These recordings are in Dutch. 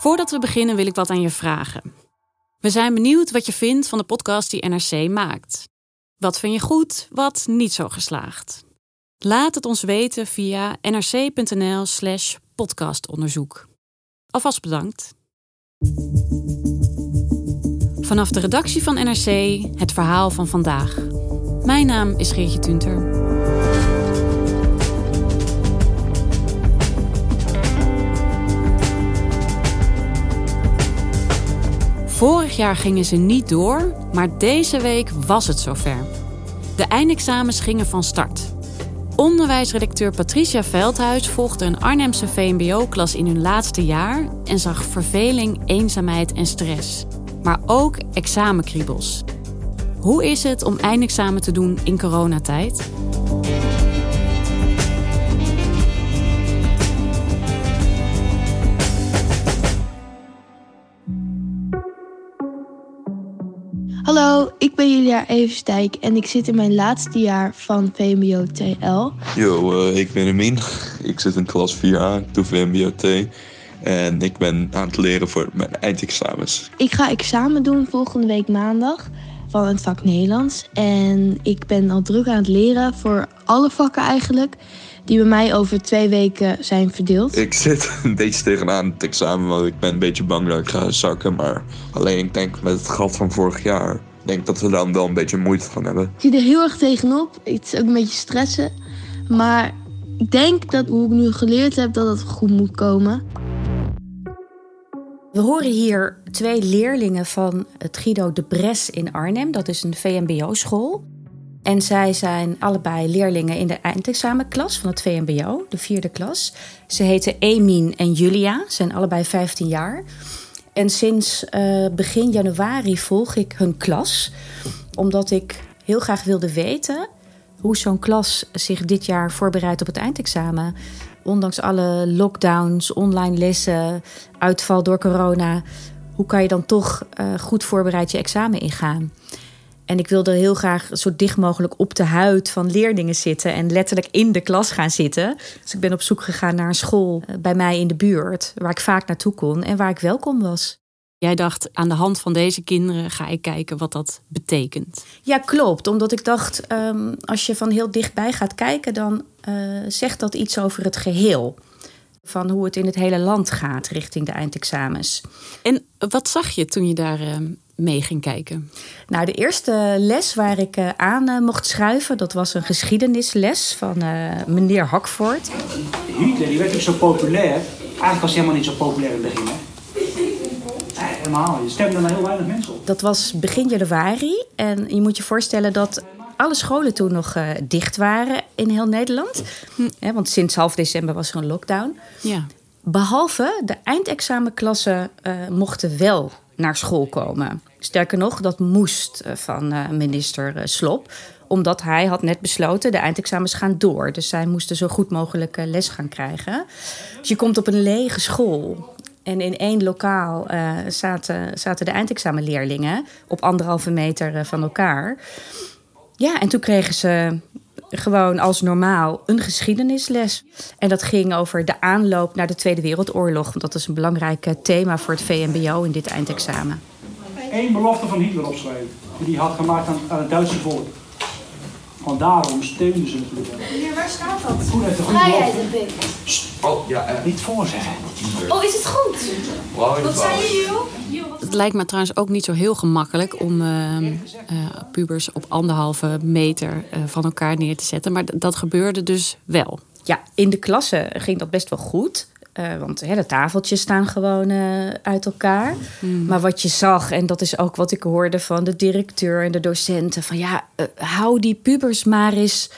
Voordat we beginnen wil ik wat aan je vragen. We zijn benieuwd wat je vindt van de podcast die NRC maakt. Wat vind je goed, wat niet zo geslaagd? Laat het ons weten via nrc.nl/slash podcastonderzoek. Alvast bedankt. Vanaf de redactie van NRC het verhaal van vandaag. Mijn naam is Geertje Tunter. Vorig jaar gingen ze niet door, maar deze week was het zover. De eindexamens gingen van start. Onderwijsredacteur Patricia Veldhuis volgde een Arnhemse VMBO-klas in hun laatste jaar en zag verveling, eenzaamheid en stress. Maar ook examenkriebels. Hoe is het om eindexamen te doen in coronatijd? Hallo, ik ben Julia Everstijk en ik zit in mijn laatste jaar van VMBO TL. Yo, uh, ik ben Emin. Ik zit in klas 4A, ik doe VMBO T. En ik ben aan het leren voor mijn eindexamens. Ik ga examen doen volgende week maandag van het vak Nederlands. En ik ben al druk aan het leren voor alle vakken eigenlijk. Die bij mij over twee weken zijn verdeeld. Ik zit een beetje tegenaan het examen, want ik ben een beetje bang dat ik ga zakken. Maar alleen ik denk met het gat van vorig jaar, ik denk dat we dan wel een beetje moeite van hebben. Ik zie er heel erg tegenop. Het is ook een beetje stressen. Maar ik denk dat hoe ik nu geleerd heb, dat het goed moet komen. We horen hier twee leerlingen van het Guido de Bres in Arnhem. Dat is een VMBO-school. En zij zijn allebei leerlingen in de eindexamenklas van het VMBO, de vierde klas. Ze heten Emin en Julia, zijn allebei 15 jaar. En sinds uh, begin januari volg ik hun klas, omdat ik heel graag wilde weten hoe zo'n klas zich dit jaar voorbereidt op het eindexamen. Ondanks alle lockdowns, online lessen, uitval door corona, hoe kan je dan toch uh, goed voorbereid je examen ingaan? En ik wilde heel graag zo dicht mogelijk op de huid van leerlingen zitten en letterlijk in de klas gaan zitten. Dus ik ben op zoek gegaan naar een school eh, bij mij in de buurt, waar ik vaak naartoe kon en waar ik welkom was. Jij dacht, aan de hand van deze kinderen ga ik kijken wat dat betekent. Ja, klopt. Omdat ik dacht, um, als je van heel dichtbij gaat kijken, dan uh, zegt dat iets over het geheel. Van hoe het in het hele land gaat richting de eindexamens. En wat zag je toen je daar uh, mee ging kijken? Nou, de eerste les waar ik uh, aan uh, mocht schuiven, dat was een geschiedenisles van uh, meneer Hakvoort. Hitler die werd ook zo populair. Eigenlijk was hij helemaal niet zo populair in het begin. Hè? Helemaal. Je stemde naar heel weinig mensen op. Dat was begin januari. En je moet je voorstellen dat alle scholen toen nog uh, dicht waren in heel Nederland. Hm. Ja, want sinds half december was er een lockdown. Ja. Behalve de eindexamenklassen uh, mochten wel naar school komen. Sterker nog, dat moest van uh, minister Slop omdat hij had net besloten, de eindexamens gaan door. Dus zij moesten zo goed mogelijk les gaan krijgen. Dus je komt op een lege school. En in één lokaal uh, zaten, zaten de eindexamenleerlingen op anderhalve meter van elkaar. Ja, en toen kregen ze gewoon als normaal een geschiedenisles. En dat ging over de aanloop naar de Tweede Wereldoorlog. Want dat is een belangrijk thema voor het VMBO in dit eindexamen. Eén belofte van Hitler opschrijven. Die had gemaakt aan, aan het Duitse volk. Want daarom steunen ze natuurlijk. Staat dat? Goed heeft een goede Vrijheid boven. heb ik. Oh, ja, eh. Niet voorzeggen. Oh, is het goed? Wat zijn jullie, joh? Het lijkt me trouwens ook niet zo heel gemakkelijk om eh, eh, pubers op anderhalve meter eh, van elkaar neer te zetten. Maar dat gebeurde dus wel. Ja, in de klasse ging dat best wel goed. Eh, want hè, de tafeltjes staan gewoon uit elkaar. Maar wat je zag, en dat is ook wat ik hoorde van de directeur en de docenten: van ja, hou die pubers maar eens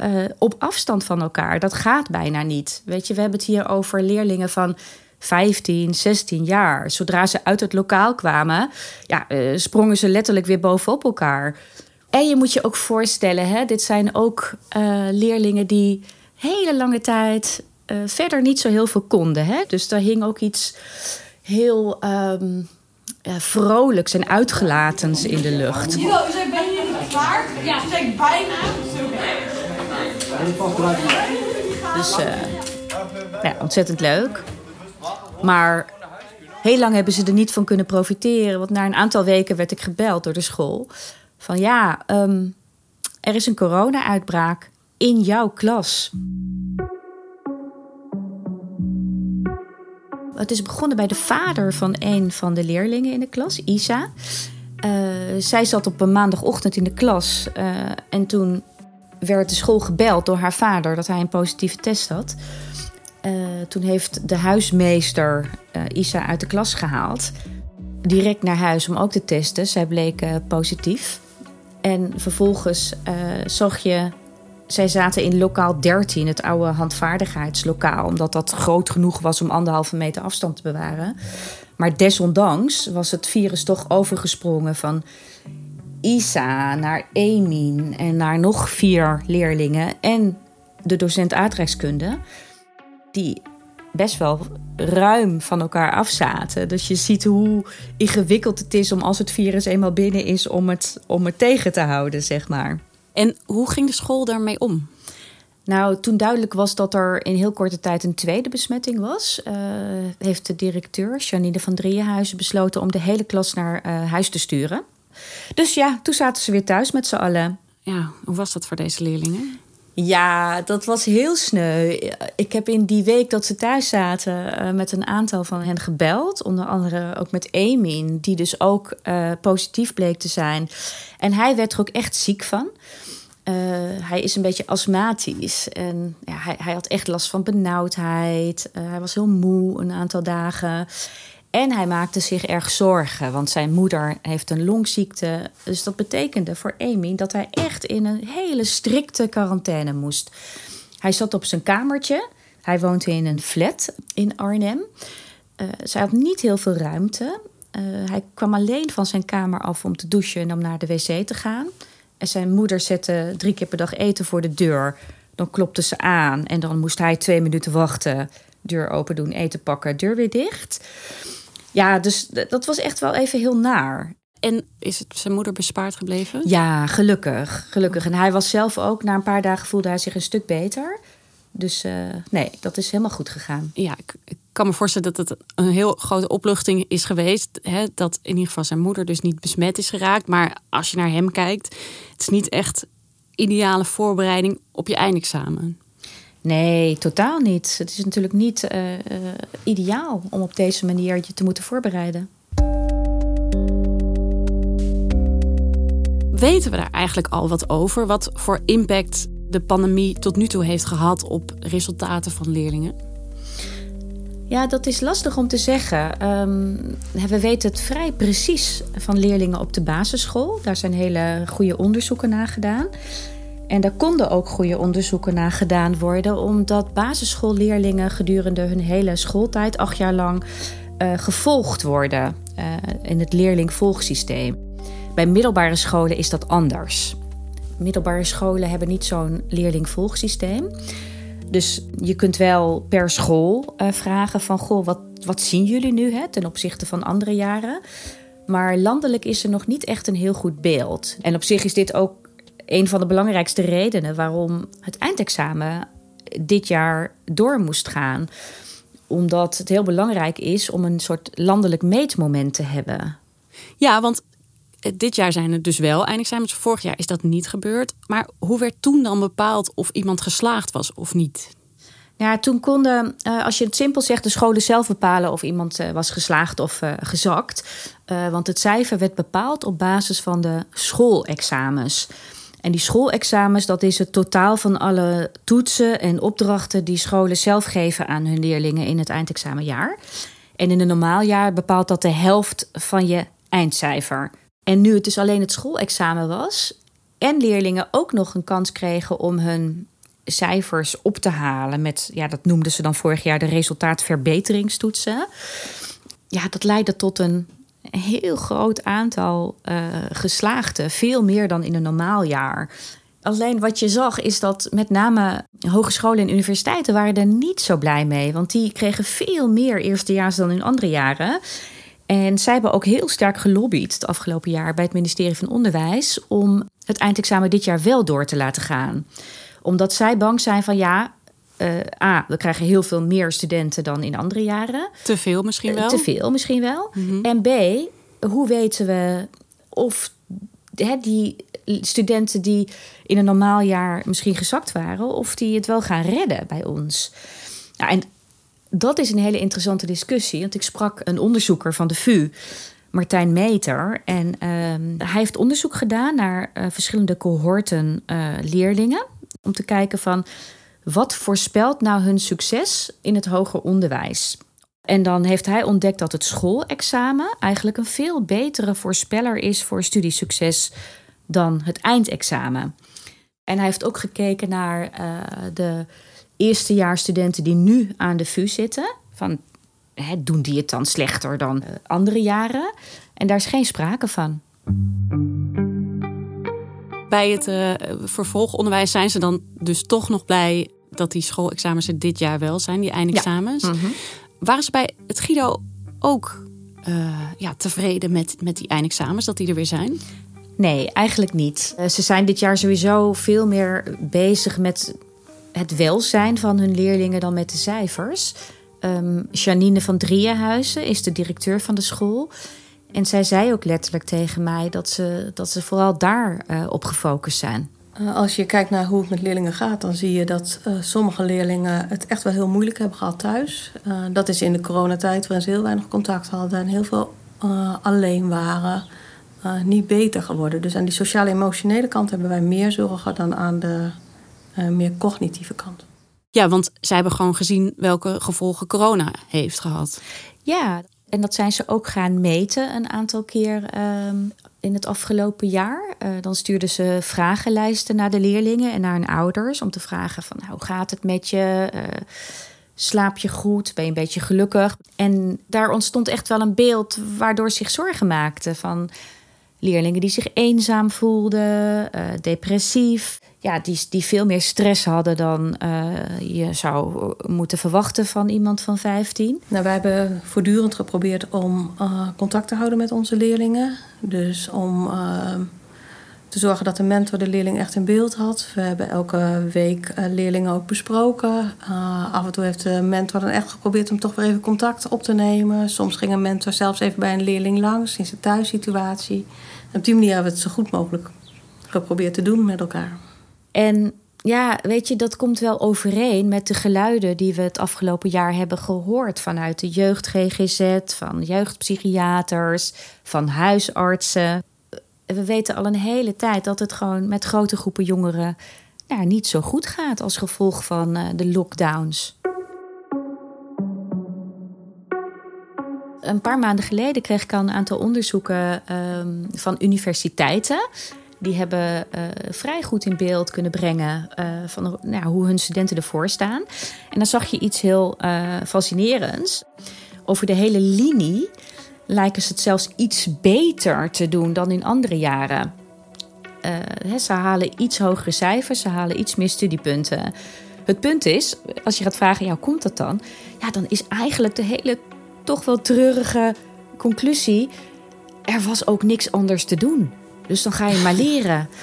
eh, op afstand van elkaar. Dat gaat bijna niet. Weet je, we hebben het hier over leerlingen van 15, 16 jaar. Zodra ze uit het lokaal kwamen, ja, eh, sprongen ze letterlijk weer bovenop elkaar. En je moet je ook voorstellen, hè, dit zijn ook eh, leerlingen die hele lange tijd verder niet zo heel veel konden. Hè? Dus daar hing ook iets heel ja, vrolijks en uitgelatens in de lucht. U zei, ben je klaar? Ja. Ze bijna. Dus eh, ja, ontzettend leuk. Maar heel lang hebben ze er niet van kunnen profiteren. Want na een aantal weken werd ik gebeld door de school. Van ja, ehm, er is een corona-uitbraak in jouw klas. Het is begonnen bij de vader van een van de leerlingen in de klas, Isa. Eh, zij zat op een maandagochtend in de klas. eh, en toen werd de school gebeld door haar vader dat hij een positieve test had. Eh, toen heeft de huismeester eh, Isa uit de klas gehaald. Direct naar huis om ook te testen. Zij bleek positief. En vervolgens eh, zag je. Zij zaten in lokaal 13, het oude handvaardigheidslokaal. Omdat dat groot genoeg was om anderhalve meter afstand te bewaren. Maar desondanks was het virus toch overgesprongen van Isa naar Emin en naar nog vier leerlingen en de docent aardrijkskunde, die best wel ruim van elkaar afzaten. Dus je ziet hoe ingewikkeld het is om als het virus eenmaal binnen is, om het, om het tegen te houden, zeg maar. En hoe ging de school daarmee om? Nou, toen duidelijk was dat er in heel korte tijd een tweede besmetting was, eh, heeft de directeur, Janine van Drieënhuizen, besloten om de hele klas naar eh, huis te sturen. Dus ja, toen zaten ze weer thuis met z'n allen. Ja, hoe was dat voor deze leerlingen? Ja, dat was heel sneu. Ik heb in die week dat ze thuis zaten eh, met een aantal van hen gebeld. Onder andere ook met Emin, die dus ook eh, positief bleek te zijn. En hij werd er ook echt ziek van. Eh, hij is een beetje astmatisch. En ja, hij, hij had echt last van benauwdheid. Hij was heel moe een aantal dagen. En hij maakte zich erg zorgen, want zijn moeder heeft een longziekte. Dus dat betekende voor Amy dat hij echt in een hele strikte quarantaine moest. Hij zat op zijn kamertje. Hij woonde in een flat in Arnhem. Uh, zij had niet heel veel ruimte. Uh, hij kwam alleen van zijn kamer af om te douchen en om naar de wc te gaan. En zijn moeder zette drie keer per dag eten voor de deur. Dan klopte ze aan en dan moest hij twee minuten wachten. Deur open doen, eten pakken, deur weer dicht. Ja, dus dat was echt wel even heel naar. En is het zijn moeder bespaard gebleven? Ja, gelukkig. Gelukkig. En hij was zelf ook, na een paar dagen voelde hij zich een stuk beter. Dus uh, nee, dat is helemaal goed gegaan. Ja, ik, ik, kan me voorstellen dat het een heel grote opluchting is geweest. Hè, dat in ieder geval zijn moeder dus niet besmet is geraakt. Maar als je naar hem kijkt, het is niet echt ideale voorbereiding op je eindexamen. Nee, totaal niet. Het is natuurlijk niet uh, uh, ideaal om op deze manier je te moeten voorbereiden. Weten we daar eigenlijk al wat over? Wat voor impact de pandemie tot nu toe heeft gehad op resultaten van leerlingen? Ja, dat is lastig om te zeggen. Um, we weten het vrij precies van leerlingen op de basisschool. Daar zijn hele goede onderzoeken naar gedaan. En daar konden ook goede onderzoeken naar gedaan worden, omdat basisschoolleerlingen gedurende hun hele schooltijd, acht jaar lang, uh, gevolgd worden uh, in het leerlingvolgsysteem. Bij middelbare scholen is dat anders. Middelbare scholen hebben niet zo'n leerlingvolgsysteem. Dus je kunt wel per school uh, vragen van, goh, wat, wat zien jullie nu hè, ten opzichte van andere jaren? Maar landelijk is er nog niet echt een heel goed beeld. En op zich is dit ook een van de belangrijkste redenen waarom het eindexamen dit jaar door moest gaan. Omdat het heel belangrijk is om een soort landelijk meetmoment te hebben. Ja, want Eh, dit jaar zijn er dus wel eindexamens. Vorig jaar is dat niet gebeurd. Maar hoe werd toen dan bepaald of iemand geslaagd was of niet? Ja, toen konden, uh, als je het simpel zegt, de scholen zelf bepalen of iemand uh, was geslaagd of gezakt. want het cijfer werd bepaald op basis van de schoolexamens. En die schoolexamens, dat is het totaal van alle toetsen en opdrachten die scholen zelf geven aan hun leerlingen in het eindexamenjaar. En in een normaal jaar bepaalt dat de helft van je eindcijfer. En nu het dus alleen het schoolexamen was en leerlingen ook nog een kans kregen om hun cijfers op te halen met, ja, dat noemden ze dan vorig jaar de resultaatverbeteringstoetsen. Ja, dat leidde tot een heel groot aantal uh, geslaagden, veel meer dan in een normaal jaar. Alleen wat je zag is dat met name hogescholen en universiteiten waren er niet zo blij mee. Want die kregen veel meer eerstejaars dan in andere jaren. En zij hebben ook heel sterk gelobbyd het afgelopen jaar bij het ministerie van Onderwijs om het eindexamen dit jaar wel door te laten gaan. Omdat zij bang zijn van ja, uh, A, we krijgen heel veel meer studenten dan in andere jaren. Te veel misschien wel? Uh, te veel misschien wel. Mm -hmm. En B, hoe weten we of die studenten die in een normaal jaar misschien gezakt waren, of die het wel gaan redden bij ons? En dat is een hele interessante discussie. Want ik sprak een onderzoeker van de VU, Martijn Meter. En uh, hij heeft onderzoek gedaan naar uh, verschillende cohorten leerlingen. Om te kijken van wat voorspelt nou hun succes in het hoger onderwijs. En dan heeft hij ontdekt dat het schoolexamen eigenlijk een veel betere voorspeller is voor studiesucces dan het eindexamen. En hij heeft ook gekeken naar uh, de eerstejaarsstudenten die nu aan de VU zitten. Van, hè, doen die het dan slechter dan uh, andere jaren? En daar is geen sprake van. Bij het uh, vervolgonderwijs zijn ze dan dus toch nog blij dat die schoolexamens er dit jaar wel zijn, die eindexamens. Ja. Mm -hmm. Waren ze bij het Guido ook uh, ja, tevreden met, met die eindexamens, dat die er weer zijn? Nee, eigenlijk niet. Uh, ze zijn dit jaar sowieso veel meer bezig met het welzijn van hun leerlingen dan met de cijfers. Um, Janine van Drieënhuizen is de directeur van de school. En zij zei ook letterlijk tegen mij dat ze, dat ze vooral daar uh, op gefocust zijn. Uh, als je kijkt naar hoe het met leerlingen gaat, dan zie je dat uh, sommige leerlingen het echt wel heel moeilijk hebben gehad thuis. Uh, dat is in de coronatijd, waarin ze heel weinig contact hadden en heel veel alleen waren, niet beter geworden. Dus aan die sociale-emotionele kant hebben wij meer zorgen dan aan de meer cognitieve kant. Ja, want zij hebben gewoon gezien welke gevolgen corona heeft gehad. Ja, en dat zijn ze ook gaan meten een aantal keer um, in het afgelopen jaar. Uh, dan stuurden ze vragenlijsten naar de leerlingen en naar hun ouders om te vragen van nou, hoe gaat het met je? Uh, slaap je goed? Ben je een beetje gelukkig? En daar ontstond echt wel een beeld waardoor ze zich zorgen maakten van leerlingen die zich eenzaam voelden, uh, depressief. Ja, die, die veel meer stress hadden dan uh, je zou moeten verwachten van iemand van 15. Nou, wij hebben voortdurend geprobeerd om uh, contact te houden met onze leerlingen. Dus om te zorgen dat de mentor de leerling echt in beeld had. We hebben elke week leerlingen ook besproken. af en toe heeft de mentor dan echt geprobeerd om toch weer even contact op te nemen. Soms ging een mentor zelfs even bij een leerling langs in zijn thuissituatie. Op die manier hebben we het zo goed mogelijk geprobeerd te doen met elkaar. En ja, weet je, dat komt wel overeen met de geluiden die we het afgelopen jaar hebben gehoord vanuit de jeugd GGZ, van jeugdpsychiaters, van huisartsen. We weten al een hele tijd dat het gewoon met grote groepen jongeren nou, niet zo goed gaat als gevolg van uh, de lockdowns. Een paar maanden geleden kreeg ik al een aantal onderzoeken um, van universiteiten die hebben uh, vrij goed in beeld kunnen brengen uh, van nou, hoe hun studenten ervoor staan. En dan zag je iets heel fascinerends. Over de hele linie lijken ze het zelfs iets beter te doen dan in andere jaren. He, ze halen iets hogere cijfers, ze halen iets meer studiepunten. Het punt is, als je gaat vragen, ja, hoe komt dat dan? Ja, dan is eigenlijk de hele toch wel treurige conclusie... er was ook niks anders te doen. Dus dan ga je maar leren.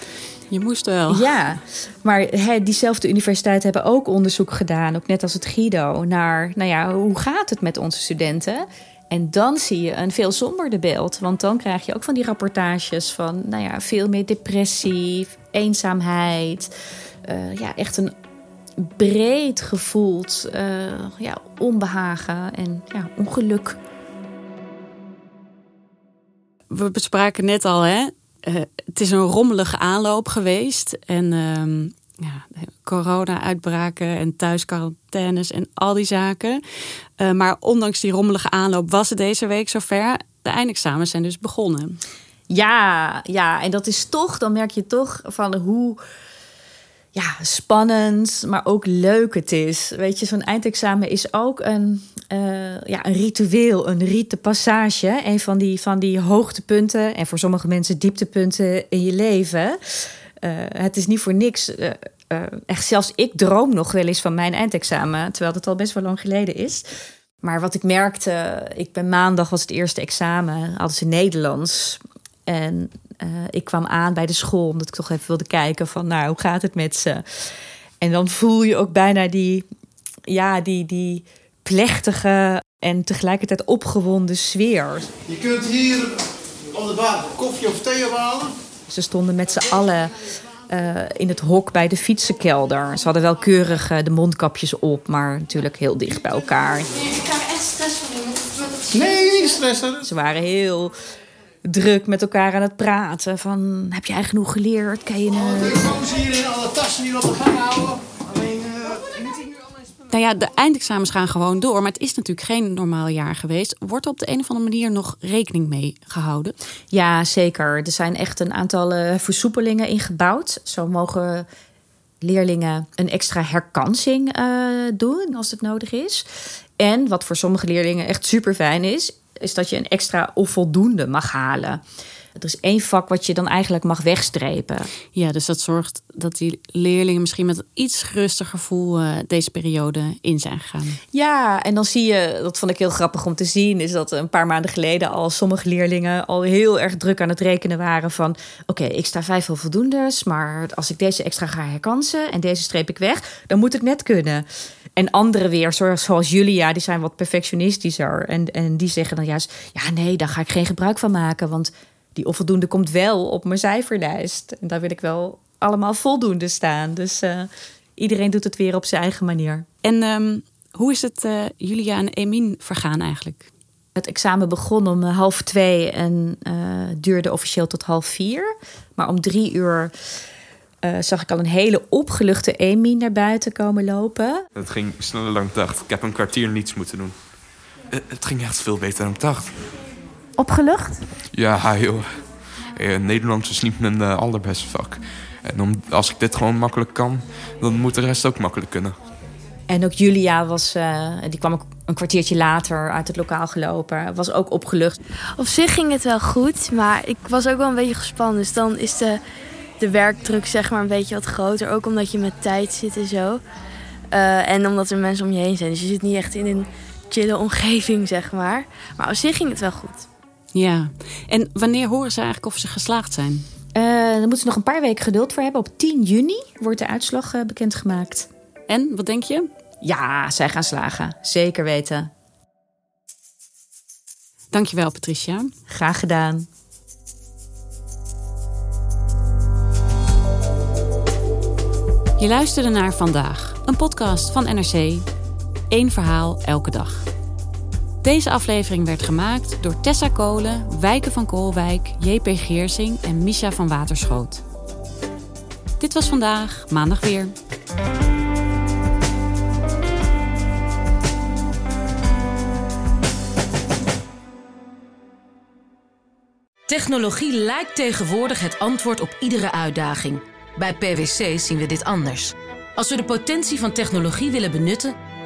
Je moest wel. Ja, maar he, diezelfde universiteiten hebben ook onderzoek gedaan, ook net als het Guido, naar nou ja, hoe gaat het met onze studenten? En dan zie je een veel somberder beeld. Want dan krijg je ook van die rapportages van nou ja, veel meer depressie, eenzaamheid. Uh, ja, echt een breed gevoeld uh, ja, onbehagen en ja, ongeluk. We bespraken net al, hè? Uh, het is een rommelige aanloop geweest. En uh, ja, corona-uitbraken en thuisquarantaines en al die zaken. Uh, maar ondanks die rommelige aanloop was het deze week zover. De eindexamens zijn dus begonnen. Ja, ja, en dat is toch, dan merk je toch van hoe ja, spannend, maar ook leuk het is. Weet je, zo'n eindexamen is ook een, uh, ja, een ritueel, een rite passage. Een van die, van die hoogtepunten en voor sommige mensen dieptepunten in je leven. Uh, het is niet voor niks. Uh, echt, zelfs ik droom nog wel eens van mijn eindexamen, terwijl het al best wel lang geleden is. Maar wat ik merkte, ik ben maandag was het eerste examen, hadden ze Nederlands. En ik kwam aan bij de school omdat ik toch even wilde kijken van, nou, hoe gaat het met ze? En dan voel je ook bijna die, ja, die, die plechtige en tegelijkertijd opgewonden sfeer. Je kunt hier op de koffie of thee halen. Ze stonden met z'n allen uh, in het hok bij de fietsenkelder. Ze hadden wel keurig uh, de mondkapjes op, maar natuurlijk heel dicht bij elkaar. Ik krijg echt stress van. Nee, niet stressen. Ze waren heel druk met elkaar aan het praten. Van, heb jij genoeg geleerd? Ken je het? telefoons hierin, alle tassen hier op de gang houden. Nou ja, de eindexamens gaan gewoon door. Maar het is natuurlijk geen normaal jaar geweest. Wordt er op de een of andere manier nog rekening mee gehouden? Ja, zeker. Er zijn echt een aantal uh, versoepelingen ingebouwd. Zo mogen leerlingen een extra herkansing uh, doen als het nodig is. En wat voor sommige leerlingen echt super fijn is, is dat je een extra of voldoende mag halen. Er is één vak wat je dan eigenlijk mag wegstrepen. Ja, dus dat zorgt dat die leerlingen misschien met een iets gerustiger gevoel uh, deze periode in zijn gegaan. Ja, en dan zie je, dat vond ik heel grappig om te zien, is dat een paar maanden geleden al sommige leerlingen al heel erg druk aan het rekenen waren van oké, okay, ik sta vijf voldoendes, maar als ik deze extra ga herkansen en deze streep ik weg, dan moet het net kunnen. En anderen weer, zoals Julia, die zijn wat perfectionistischer. En, en die zeggen dan juist: ja, nee, daar ga ik geen gebruik van maken. Want die onvoldoende komt wel op mijn cijferlijst. En daar wil ik wel allemaal voldoende staan. Dus uh, iedereen doet het weer op zijn eigen manier. En um, hoe is het uh, Julia en Emin vergaan eigenlijk? Het examen begon om half twee en uh, duurde officieel tot half vier. Maar om drie uur uh, zag ik al een hele opgeluchte Emin naar buiten komen lopen. Het ging sneller dan ik dacht. Ik heb een kwartier niets moeten doen. Uh, het ging echt veel beter dan ik dacht. Opgelucht? Ja, joh. Uh, Nederlands is niet mijn allerbeste vak. En om, als ik dit gewoon makkelijk kan, dan moet de rest ook makkelijk kunnen. En ook Julia was, die kwam ook een kwartiertje later uit het lokaal gelopen. Was ook opgelucht. Op zich ging het wel goed, maar ik was ook wel een beetje gespannen. Dus dan is de de werkdruk zeg maar een beetje wat groter. Ook omdat je met tijd zit en zo. Uh, en omdat er mensen om je heen zijn. Dus je zit niet echt in een chille omgeving, zeg maar. Maar op zich ging het wel goed. Ja. En wanneer horen ze eigenlijk of ze geslaagd zijn? Uh, dan moeten ze nog een paar weken geduld voor hebben. Op 10 juni wordt de uitslag uh, bekendgemaakt. En, wat denk je? Ja, zij gaan slagen. Zeker weten. Dankjewel, Patricia. Graag gedaan. Je luisterde naar Vandaag, een podcast van NRC. Eén verhaal elke dag. Deze aflevering werd gemaakt door Tessa Kolen, Wijken van Koolwijk, JP Geersing en Misha van Waterschoot. Dit was vandaag, maandag weer. Technologie lijkt tegenwoordig het antwoord op iedere uitdaging. Bij PwC zien we dit anders. Als we de potentie van technologie willen benutten,